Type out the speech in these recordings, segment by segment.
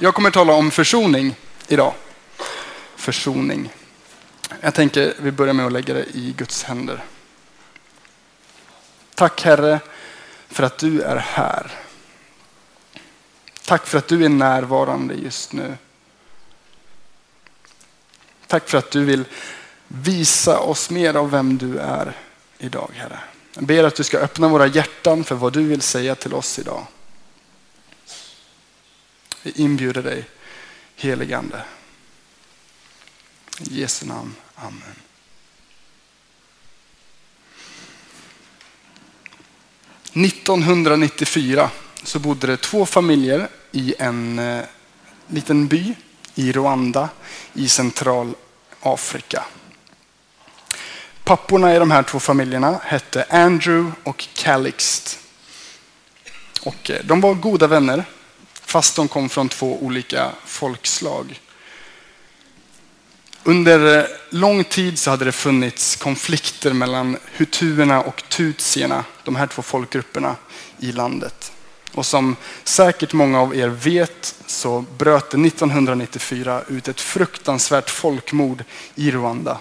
Jag kommer tala om försoning idag. Försoning. Jag tänker vi börjar med att lägga det i Guds händer. Tack Herre för att du är här. Tack för att du är närvarande just nu. Tack för att du vill visa oss mer av vem du är idag Herre. Jag ber att du ska öppna våra hjärtan för vad du vill säga till oss idag. Vi inbjuder dig, heligande. I Jesu namn. Amen. –1994 så bodde det två familjer i en eh, liten by i Rwanda i Centralafrika. Papporna i de här två familjerna hette Andrew och Calixt. Och eh, de var goda vänner fast de kom från två olika folkslag. Under lång tid så hade det funnits konflikter mellan hutuerna och tutsierna, de här två folkgrupperna i landet. Och som säkert många av er vet så bröt det 1994 ut ett fruktansvärt folkmord i Rwanda.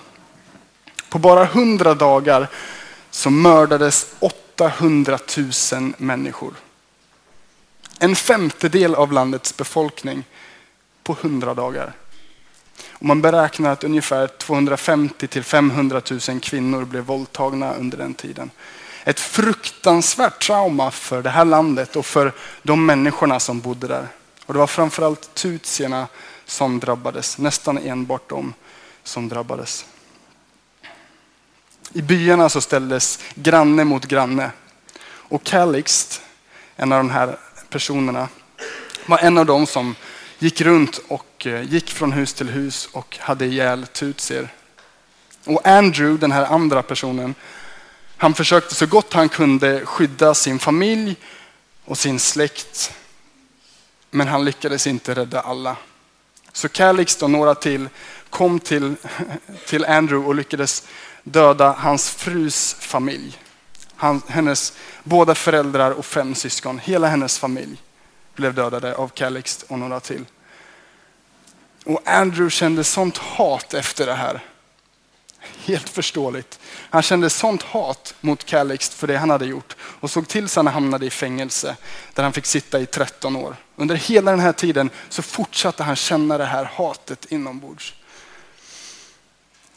På bara 100 dagar så mördades 800 000 människor. En femtedel av landets befolkning på 100 dagar. Och man beräknar att ungefär 250 till 500 000 kvinnor blev våldtagna under den tiden. Ett fruktansvärt trauma för det här landet och för de människorna som bodde där. Och det var framförallt tutsierna som drabbades, nästan enbart de som drabbades. I byarna så ställdes granne mot granne. Och Calixt, en av de här personerna, var en av dem som gick runt och eh, gick från hus till hus och hade ihjäl tutsier. Och Andrew, den här andra personen, han försökte så gott han kunde skydda sin familj och sin släkt. Men han lyckades inte rädda alla. Så Calix och några till kom till, till Andrew och lyckades döda hans frus familj. Han, hennes båda föräldrar och fem syskon, hela hennes familj blev dödade av Calix och några till. Och Andrew kände sånt hat efter det här. Helt förståeligt. Han kände sånt hat mot Calix för det han hade gjort och såg till så han hamnade i fängelse där han fick sitta i 13 år. Under hela den här tiden så fortsatte han känna det här hatet inombords.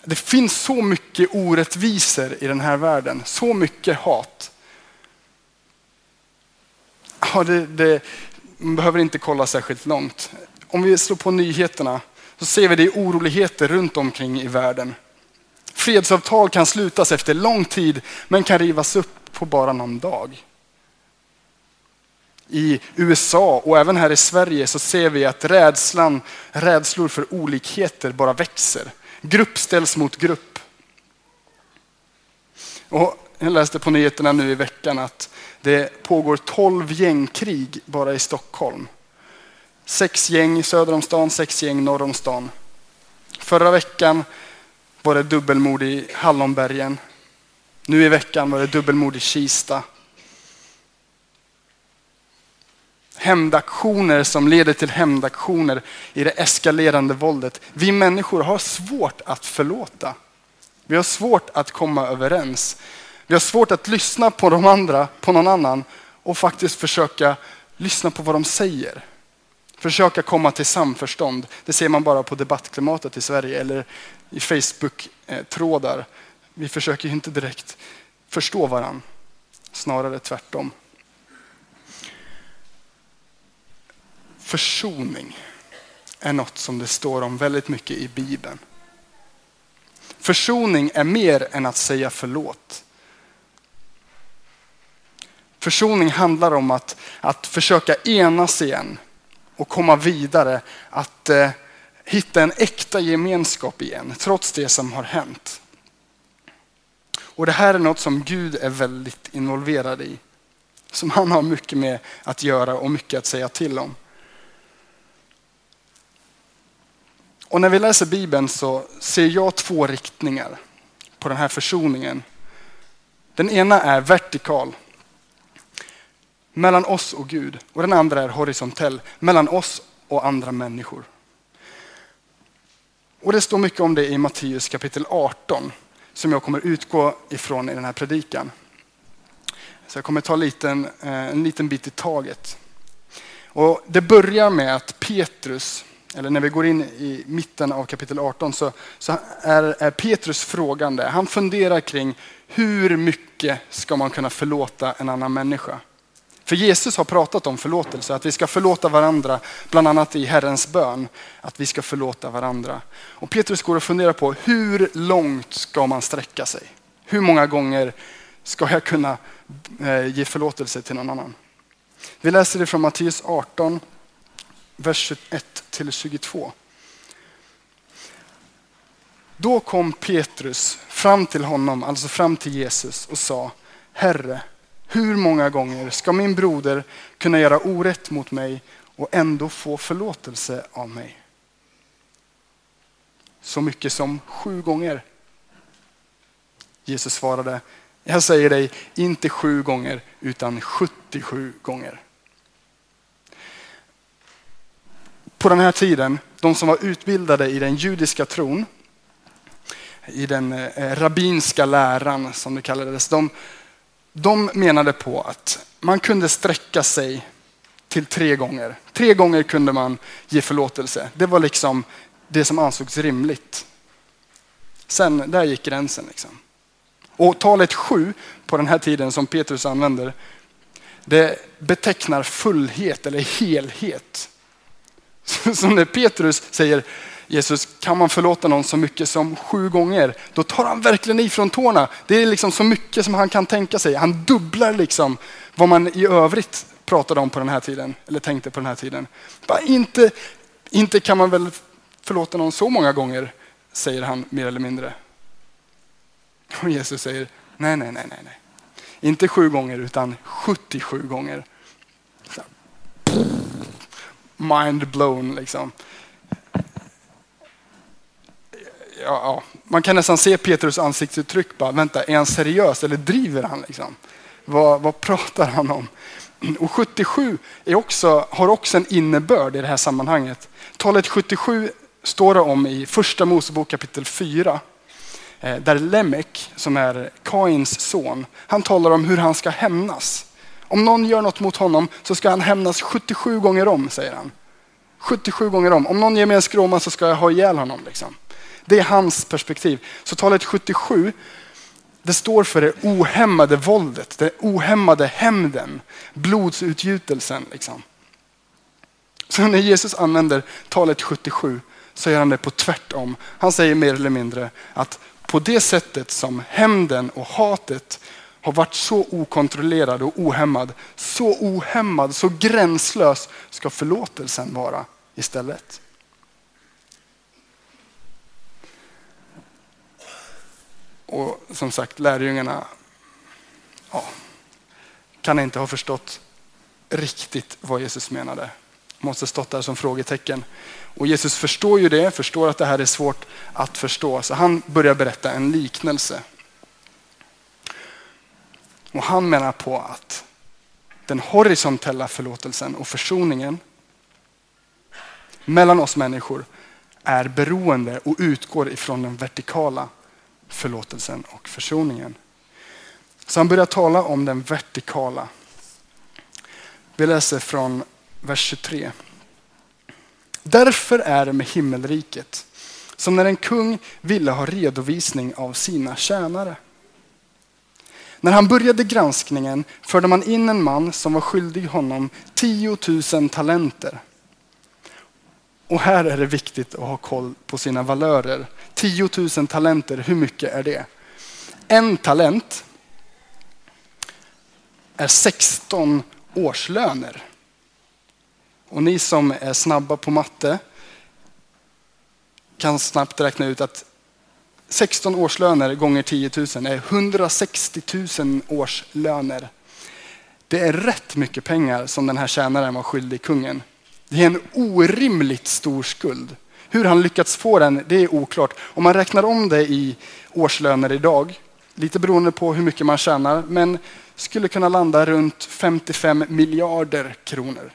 Det finns så mycket orättvisor i den här världen, så mycket hat. Ja, det, det, man behöver inte kolla särskilt långt. Om vi slår på nyheterna så ser vi det i oroligheter runt omkring i världen. Fredsavtal kan slutas efter lång tid men kan rivas upp på bara någon dag. I USA och även här i Sverige så ser vi att rädslan, rädslor för olikheter bara växer. Grupp ställs mot grupp. Och jag läste på nyheterna nu i veckan att det pågår 12 gängkrig bara i Stockholm. Sex gäng söder om stan, sex gäng norr om stan. Förra veckan var det dubbelmord i Hallonbergen. Nu i veckan var det dubbelmord i Kista. Hämndaktioner som leder till hämndaktioner i det eskalerande våldet. Vi människor har svårt att förlåta. Vi har svårt att komma överens. Vi har svårt att lyssna på de andra, på någon annan och faktiskt försöka lyssna på vad de säger. Försöka komma till samförstånd. Det ser man bara på debattklimatet i Sverige eller i Facebook-trådar. Vi försöker inte direkt förstå varandra. Snarare tvärtom. Försoning är något som det står om väldigt mycket i Bibeln. Försoning är mer än att säga förlåt. Försoning handlar om att, att försöka enas igen och komma vidare. Att eh, hitta en äkta gemenskap igen, trots det som har hänt. Och Det här är något som Gud är väldigt involverad i. Som han har mycket med att göra och mycket att säga till om. Och när vi läser Bibeln så ser jag två riktningar på den här försoningen. Den ena är vertikal, mellan oss och Gud. Och den andra är horisontell, mellan oss och andra människor. Och det står mycket om det i Matteus kapitel 18 som jag kommer utgå ifrån i den här predikan. Så jag kommer ta en liten, eh, en liten bit i taget. Och det börjar med att Petrus, eller när vi går in i mitten av kapitel 18 så, så är, är Petrus frågande. Han funderar kring hur mycket ska man kunna förlåta en annan människa? För Jesus har pratat om förlåtelse, att vi ska förlåta varandra, bland annat i Herrens bön, att vi ska förlåta varandra. Och Petrus går och funderar på hur långt ska man sträcka sig? Hur många gånger ska jag kunna eh, ge förlåtelse till någon annan? Vi läser det från Matteus 18, vers 21 till 22. Då kom Petrus fram till honom, alltså fram till Jesus och sa Herre, hur många gånger ska min broder kunna göra orätt mot mig och ändå få förlåtelse av mig? Så mycket som sju gånger. Jesus svarade, jag säger dig, inte sju gånger utan 77 gånger. På den här tiden, de som var utbildade i den judiska tron, i den eh, rabbinska läran som det kallades, de, de menade på att man kunde sträcka sig till tre gånger. Tre gånger kunde man ge förlåtelse. Det var liksom det som ansågs rimligt. Sen, där gick gränsen. Liksom. Och talet sju på den här tiden som Petrus använder, det betecknar fullhet eller helhet. Som när Petrus säger Jesus, kan man förlåta någon så mycket som sju gånger? Då tar han verkligen ifrån tårna. Det är liksom så mycket som han kan tänka sig. Han dubblar liksom vad man i övrigt pratade om på den här tiden, eller tänkte på den här tiden. Bara inte, inte kan man väl förlåta någon så många gånger, säger han mer eller mindre. Och Jesus säger, nej, nej, nej, nej, nej. Inte sju gånger utan 77 gånger. Mind blown liksom ja, man kan nästan se Petrus ansiktsuttryck. Bara, vänta, är han seriös eller driver han? Liksom? Vad, vad pratar han om? Och 77 är också, har också en innebörd i det här sammanhanget. Talet 77 står det om i första Mosebok kapitel 4. Eh, där Lemek, som är Kains son, han talar om hur han ska hämnas. Om någon gör något mot honom så ska han hämnas 77 gånger om, säger han. 77 gånger om. Om någon ger mig en skråma så ska jag ha ihjäl honom. Liksom. Det är hans perspektiv. Så talet 77, det står för det ohämmade våldet, det ohämmade hämnden, blodsutgjutelsen. Liksom. Så när Jesus använder talet 77 så gör han det på tvärtom. Han säger mer eller mindre att på det sättet som hämnden och hatet har varit så okontrollerad och ohämmad, så ohämmad, så gränslös ska förlåtelsen vara istället. Och som sagt, lärjungarna ja, kan inte ha förstått riktigt vad Jesus menade. Måste stått där som frågetecken. Och Jesus förstår ju det, förstår att det här är svårt att förstå. Så han börjar berätta en liknelse. Och han menar på att den horisontella förlåtelsen och försoningen mellan oss människor är beroende och utgår ifrån den vertikala förlåtelsen och försoningen. Så han börjar tala om den vertikala. Vi läser från vers 23. Därför är det med himmelriket som när en kung ville ha redovisning av sina tjänare. När han började granskningen förde man in en man som var skyldig honom 10 000 talenter. Och här är det viktigt att ha koll på sina valörer. 10 000 talenter, hur mycket är det? En talent är 16 årslöner. Och ni som är snabba på matte kan snabbt räkna ut att 16 årslöner gånger 10 000 är 160 000 årslöner. Det är rätt mycket pengar som den här tjänaren var skyldig kungen. Det är en orimligt stor skuld. Hur han lyckats få den, det är oklart. Om man räknar om det i årslöner idag, lite beroende på hur mycket man tjänar, men skulle kunna landa runt 55 miljarder kronor.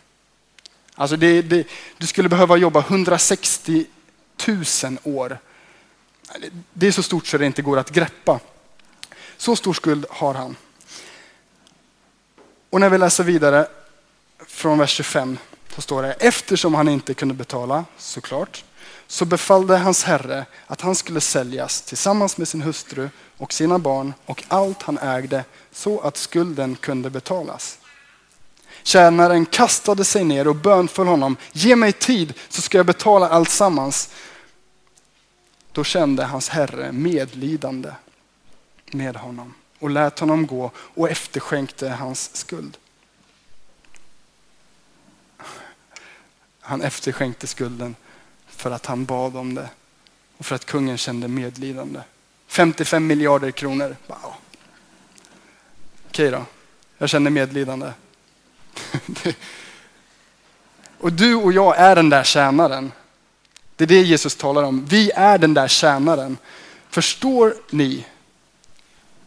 Alltså det, det, du skulle behöva jobba 160 000 år. Det är så stort så det inte går att greppa. Så stor skuld har han. Och när vi läser vidare från vers 25 så står det, eftersom han inte kunde betala, såklart, så befallde hans herre att han skulle säljas tillsammans med sin hustru och sina barn och allt han ägde så att skulden kunde betalas. Tjänaren kastade sig ner och bönföll honom, ge mig tid så ska jag betala allt sammans. Då kände hans herre medlidande med honom och lät honom gå och efterskänkte hans skuld. Han efterskänkte skulden för att han bad om det och för att kungen kände medlidande. 55 miljarder kronor. Wow. Okej då, jag känner medlidande. och du och jag är den där tjänaren. Det är det Jesus talar om. Vi är den där tjänaren. Förstår ni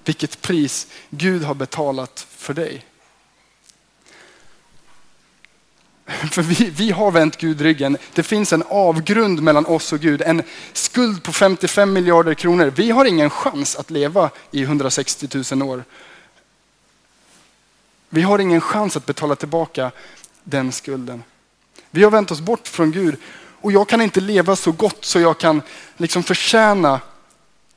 vilket pris Gud har betalat för dig? För vi, vi har vänt Gud ryggen. Det finns en avgrund mellan oss och Gud. En skuld på 55 miljarder kronor. Vi har ingen chans att leva i 160 000 år. Vi har ingen chans att betala tillbaka den skulden. Vi har vänt oss bort från Gud och jag kan inte leva så gott så jag kan liksom förtjäna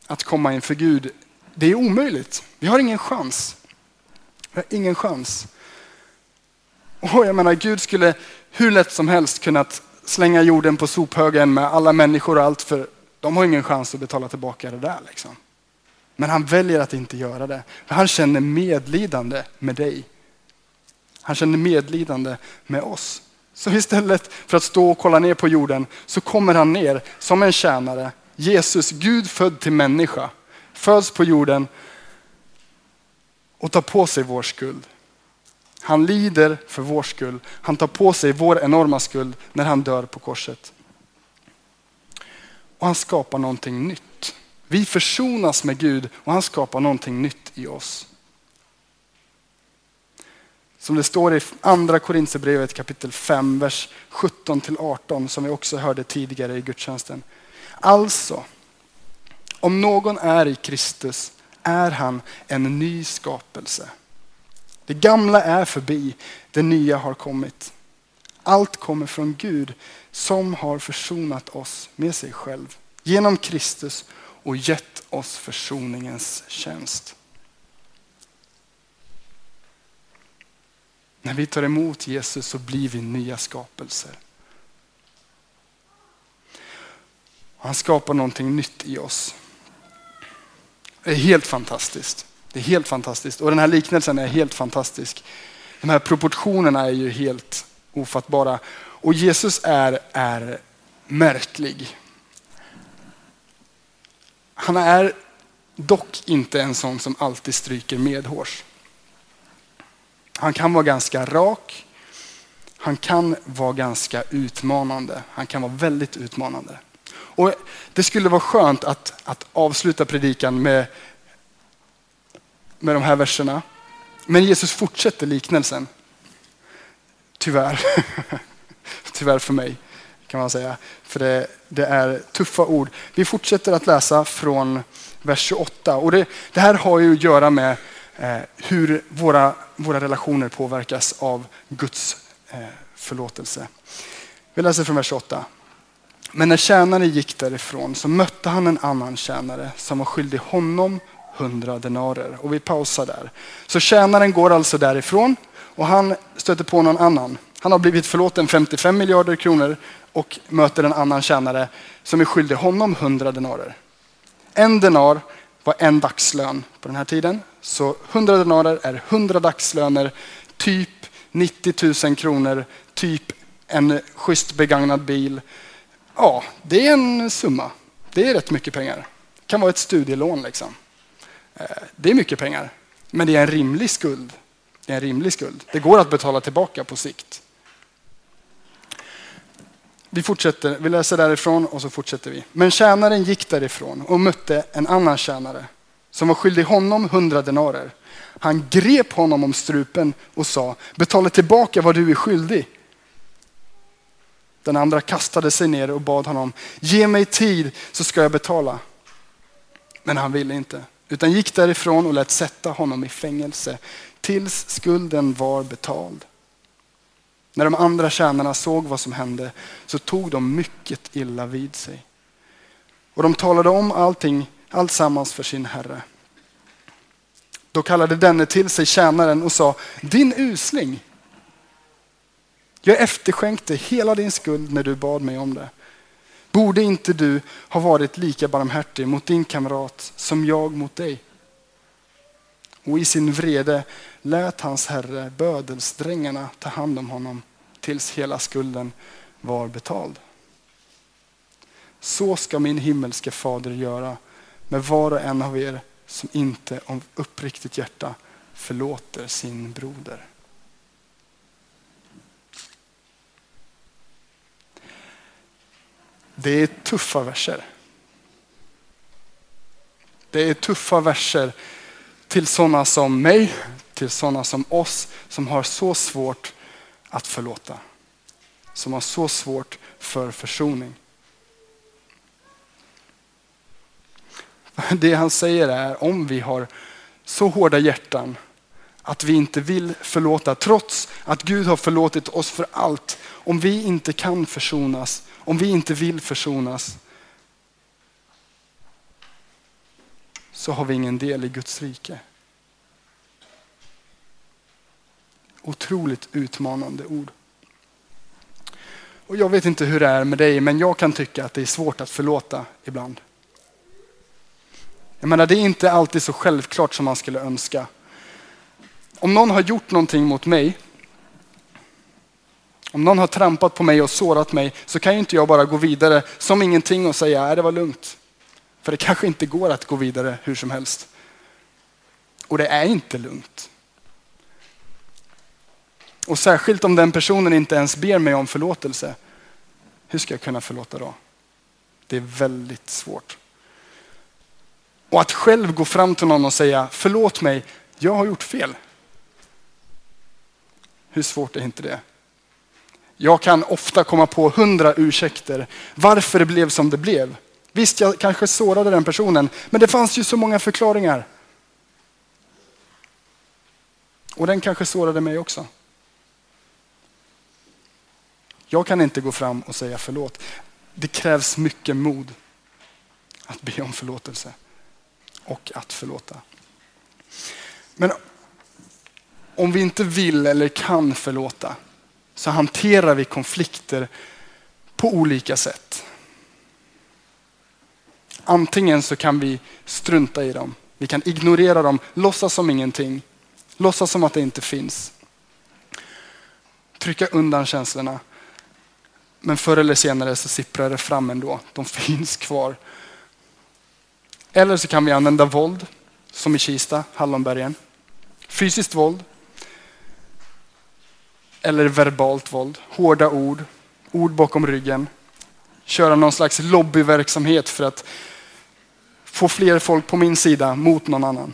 att komma inför Gud. Det är omöjligt. Vi har ingen chans. Vi har ingen chans. Och jag menar, Gud skulle hur lätt som helst kunnat slänga jorden på sophögen med alla människor och allt, för de har ingen chans att betala tillbaka det där. Liksom. Men han väljer att inte göra det. För han känner medlidande med dig. Han känner medlidande med oss. Så istället för att stå och kolla ner på jorden så kommer han ner som en tjänare. Jesus, Gud född till människa, föds på jorden och tar på sig vår skuld. Han lider för vår skull. Han tar på sig vår enorma skuld när han dör på korset. Och han skapar någonting nytt. Vi försonas med Gud och han skapar någonting nytt i oss. Som det står i andra Korinthierbrevet kapitel 5, vers 17 18 som vi också hörde tidigare i gudstjänsten. Alltså, om någon är i Kristus är han en ny skapelse. Det gamla är förbi, det nya har kommit. Allt kommer från Gud som har försonat oss med sig själv genom Kristus och gett oss försoningens tjänst. När vi tar emot Jesus så blir vi nya skapelser. Han skapar någonting nytt i oss. Det är helt fantastiskt. Det är helt fantastiskt. Och den här liknelsen är helt fantastisk. De här proportionerna är ju helt ofattbara. Och Jesus är, är märklig. Han är dock inte en sån som alltid stryker medhårs. Han kan vara ganska rak. Han kan vara ganska utmanande. Han kan vara väldigt utmanande. Och Det skulle vara skönt att, att avsluta predikan med med de här verserna. Men Jesus fortsätter liknelsen. Tyvärr. Tyvärr för mig kan man säga. För det, det, är tuffa ord. Vi fortsätter att läsa från vers 28. Och det, det här har ju att göra med Eh, hur våra, våra relationer påverkas av Guds eh, förlåtelse. Vi läser från vers 28. Men när tjänaren gick därifrån så mötte han en annan tjänare som var skyldig honom hundra denarer. Och vi pausar där. Så tjänaren går alltså därifrån och han stöter på någon annan. Han har blivit förlåten 55 miljarder kronor och möter en annan tjänare som är skyldig honom 100 denarer. En denar var en dagslön på den här tiden. Så 100 denarer är 100 dagslöner, typ 90 000 kronor, typ en schysst begagnad bil. Ja, det är en summa. Det är rätt mycket pengar. Det kan vara ett studielån liksom. Eh, det är mycket pengar, men det är en rimlig skuld. Det är en rimlig skuld. Det går att betala tillbaka på sikt. Vi fortsätter, vi läser därifrån och så fortsätter vi. Men tjänaren gick därifrån och mötte en annan tjänare som var skyldig honom hundra denarer. Han grep honom om strupen och sa, betala tillbaka vad du är skyldig. Den andra kastade sig ner och bad honom, ge mig tid så ska jag betala. Men han ville inte, utan gick därifrån och lät sätta honom i fängelse tills skulden var betald. När de andra tjänarna såg vad som hände så tog de mycket illa vid sig. Och de talade om allting, alltsammans för sin herre. Då kallade denne till sig tjänaren och sa, din usling, jag efterskänkte hela din skuld när du bad mig om det. Borde inte du ha varit lika barmhärtig mot din kamrat som jag mot dig? Och i sin vrede lät hans herre bödelsdrängarna ta hand om honom tills hela skulden var betald. Så ska min himmelske fader göra med var och en av er som inte av uppriktigt hjärta förlåter sin broder. Det är tuffa verser. Det är tuffa verser till sådana som mig, till sådana som oss som har så svårt att förlåta. Som har så svårt för försoning. Det han säger är om vi har så hårda hjärtan att vi inte vill förlåta trots att Gud har förlåtit oss för allt. Om vi inte kan försonas, om vi inte vill försonas så har vi ingen del i Guds rike. Otroligt utmanande ord. Och jag vet inte hur det är med dig, men jag kan tycka att det är svårt att förlåta ibland. Jag menar, det är inte alltid så självklart som man skulle önska. Om någon har gjort någonting mot mig, om någon har trampat på mig och sårat mig, så kan ju inte jag bara gå vidare som ingenting och säga att det var lugnt. För det kanske inte går att gå vidare hur som helst. Och det är inte lugnt. Och särskilt om den personen inte ens ber mig om förlåtelse. Hur ska jag kunna förlåta då? Det är väldigt svårt. Och att själv gå fram till någon och säga förlåt mig, jag har gjort fel. Hur svårt är inte det? Jag kan ofta komma på hundra ursäkter varför det blev som det blev. Visst, jag kanske sårade den personen, men det fanns ju så många förklaringar. Och den kanske sårade mig också. Jag kan inte gå fram och säga förlåt. Det krävs mycket mod att be om förlåtelse och att förlåta. Men om vi inte vill eller kan förlåta så hanterar vi konflikter på olika sätt. Antingen så kan vi strunta i dem, vi kan ignorera dem, låtsas som ingenting, låtsas som att det inte finns. Trycka undan känslorna. Men förr eller senare så sipprar det fram ändå, de finns kvar. Eller så kan vi använda våld, som i Kista, Hallonbergen. Fysiskt våld. Eller verbalt våld, hårda ord, ord bakom ryggen. Köra någon slags lobbyverksamhet för att få fler folk på min sida mot någon annan.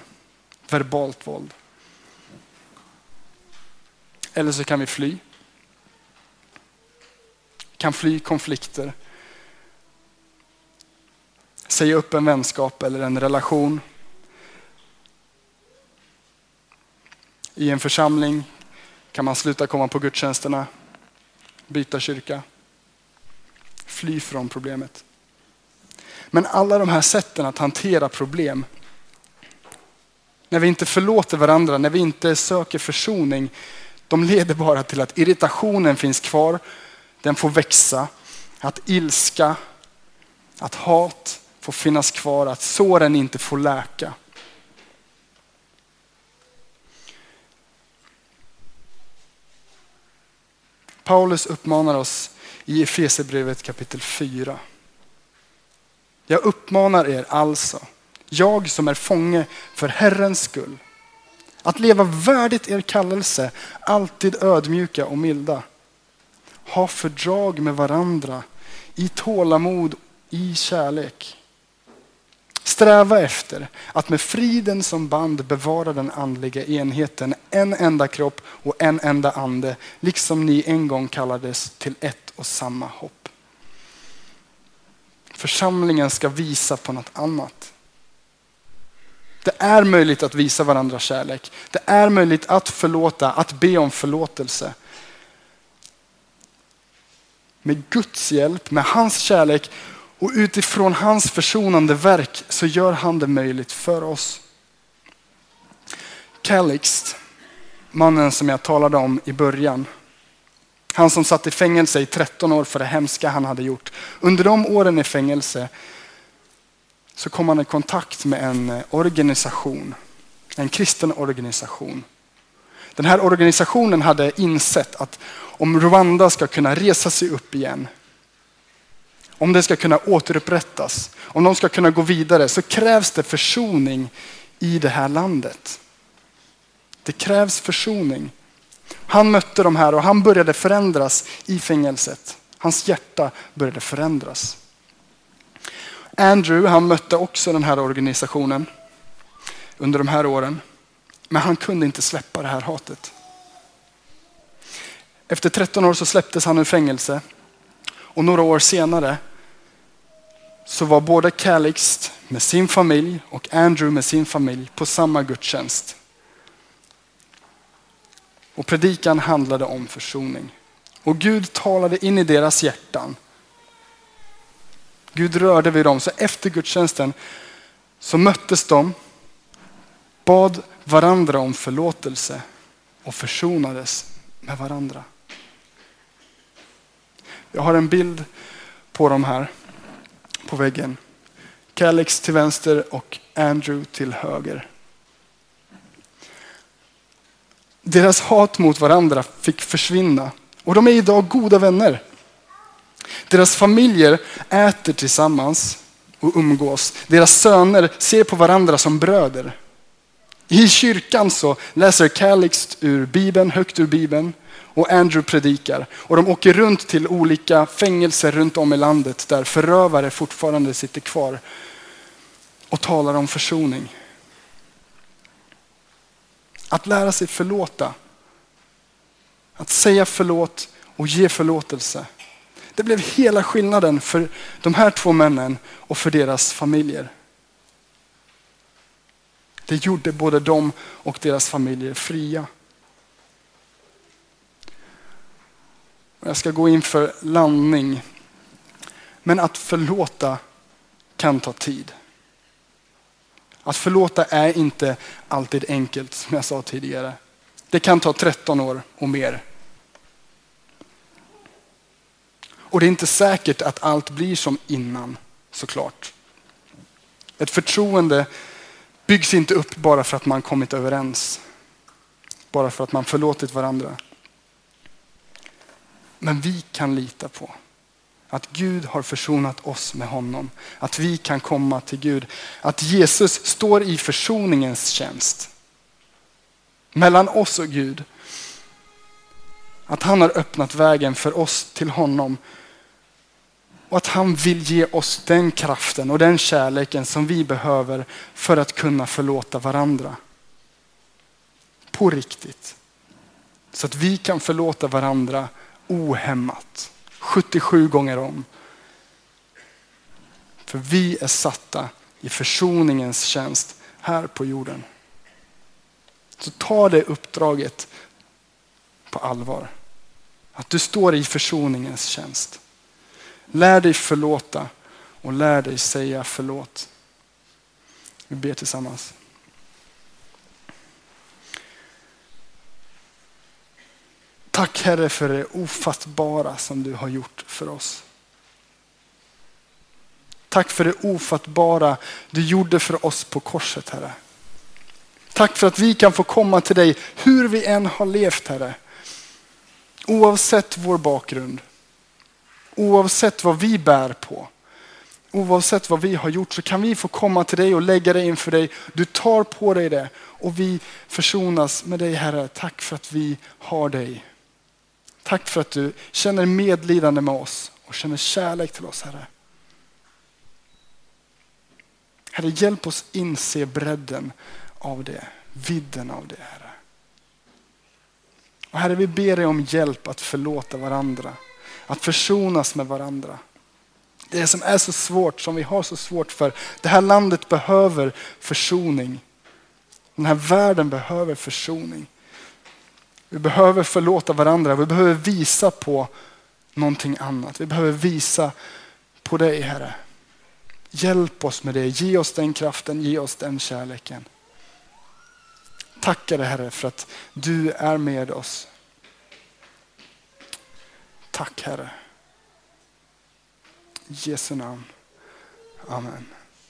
Verbalt våld. Eller så kan vi fly. Kan fly konflikter säga upp en vänskap eller en relation. I en församling kan man sluta komma på gudstjänsterna, byta kyrka, fly från problemet. Men alla de här sätten att hantera problem, när vi inte förlåter varandra, när vi inte söker försoning, de leder bara till att irritationen finns kvar, den får växa, att ilska, att hat, får finnas kvar, att såren inte får läka. Paulus uppmanar oss i Efesierbrevet kapitel 4. Jag uppmanar er alltså, jag som är fånge för Herrens skull, att leva värdigt er kallelse, alltid ödmjuka och milda. Ha fördrag med varandra i tålamod, i kärlek. Sträva efter att med friden som band bevara den andliga enheten, en enda kropp och en enda ande, liksom ni en gång kallades till ett och samma hopp. Församlingen ska visa på något annat. Det är möjligt att visa varandra kärlek. Det är möjligt att förlåta, att be om förlåtelse. Med Guds hjälp, med hans kärlek och utifrån hans försonande verk så gör han det möjligt för oss. Calixt, mannen som jag talade om i början. Han som satt i fängelse i 13 år för det hemska han hade gjort. Under de åren i fängelse så kom han i kontakt med en eh, organisation, en kristen organisation. Den här organisationen hade insett att om Rwanda ska kunna resa sig upp igen, om det ska kunna återupprättas, om de ska kunna gå vidare så krävs det försoning i det här landet. Det krävs försoning. Han mötte de här och han började förändras i fängelset. Hans hjärta började förändras. Andrew han mötte också den här organisationen under de här åren. Men han kunde inte släppa det här hatet. Efter 13 år så släpptes han ur fängelse. Och några år senare så var både Calixt med sin familj och Andrew med sin familj på samma gudstjänst. Och predikan handlade om försoning. Och Gud talade in i deras hjärtan. Gud rörde vid dem. Så efter gudstjänsten så möttes de, bad varandra om förlåtelse och försonades med varandra. Jag har en bild på dem här på väggen. Calix till vänster och Andrew till höger. Deras hat mot varandra fick försvinna och de är idag goda vänner. Deras familjer äter tillsammans och umgås. Deras söner ser på varandra som bröder. I kyrkan så läser Calix ur Bibeln, högt ur Bibeln och Andrew predikar. Och de åker runt till olika fängelser runt om i landet där förövare fortfarande sitter kvar och talar om försoning. Att lära sig förlåta. Att säga förlåt och ge förlåtelse. Det blev hela skillnaden för de här två männen och för deras familjer. Det gjorde både dem och deras familjer fria. Jag ska gå in för landning. Men att förlåta kan ta tid. Att förlåta är inte alltid enkelt, som jag sa tidigare. Det kan ta 13 år och mer. Och det är inte säkert att allt blir som innan, såklart. Ett förtroende byggs inte upp bara för att man kommit överens. Bara för att man förlåtit varandra. Men vi kan lita på att Gud har försonat oss med honom. Att vi kan komma till Gud. Att Jesus står i försoningens tjänst. Mellan oss och Gud. Att han har öppnat vägen för oss till honom. Och att han vill ge oss den kraften och den kärleken som vi behöver för att kunna förlåta varandra. På riktigt. Så att vi kan förlåta varandra ohämmat. 77 gånger om. För vi är satta i försoningens tjänst här på jorden. Så ta det uppdraget på allvar. Att du står i försoningens tjänst. Lär dig förlåta och lär dig säga förlåt. Vi ber tillsammans. Tack Herre för det ofattbara som du har gjort för oss. Tack för det ofattbara du gjorde för oss på korset Herre. Tack för att vi kan få komma till dig hur vi än har levt Herre. Oavsett vår bakgrund. Oavsett vad vi bär på. Oavsett vad vi har gjort så kan vi få komma till dig och lägga det inför dig. Du tar på dig det och vi försonas med dig Herre. Tack för att vi har dig. Tack för att du känner medlidande med oss och känner kärlek till oss Herre. Herre, hjälp oss inse bredden av det, vidden av det Herre. Och Herre, vi ber dig om hjälp att förlåta varandra. Att försonas med varandra. Det som är så svårt, som vi har så svårt för. Det här landet behöver försoning. Den här världen behöver försoning. Vi behöver förlåta varandra. Vi behöver visa på någonting annat. Vi behöver visa på dig Herre. Hjälp oss med det. Ge oss den kraften, ge oss den kärleken. Tackar dig Herre för att du är med oss. Tack Herre. I Jesu namn. Amen.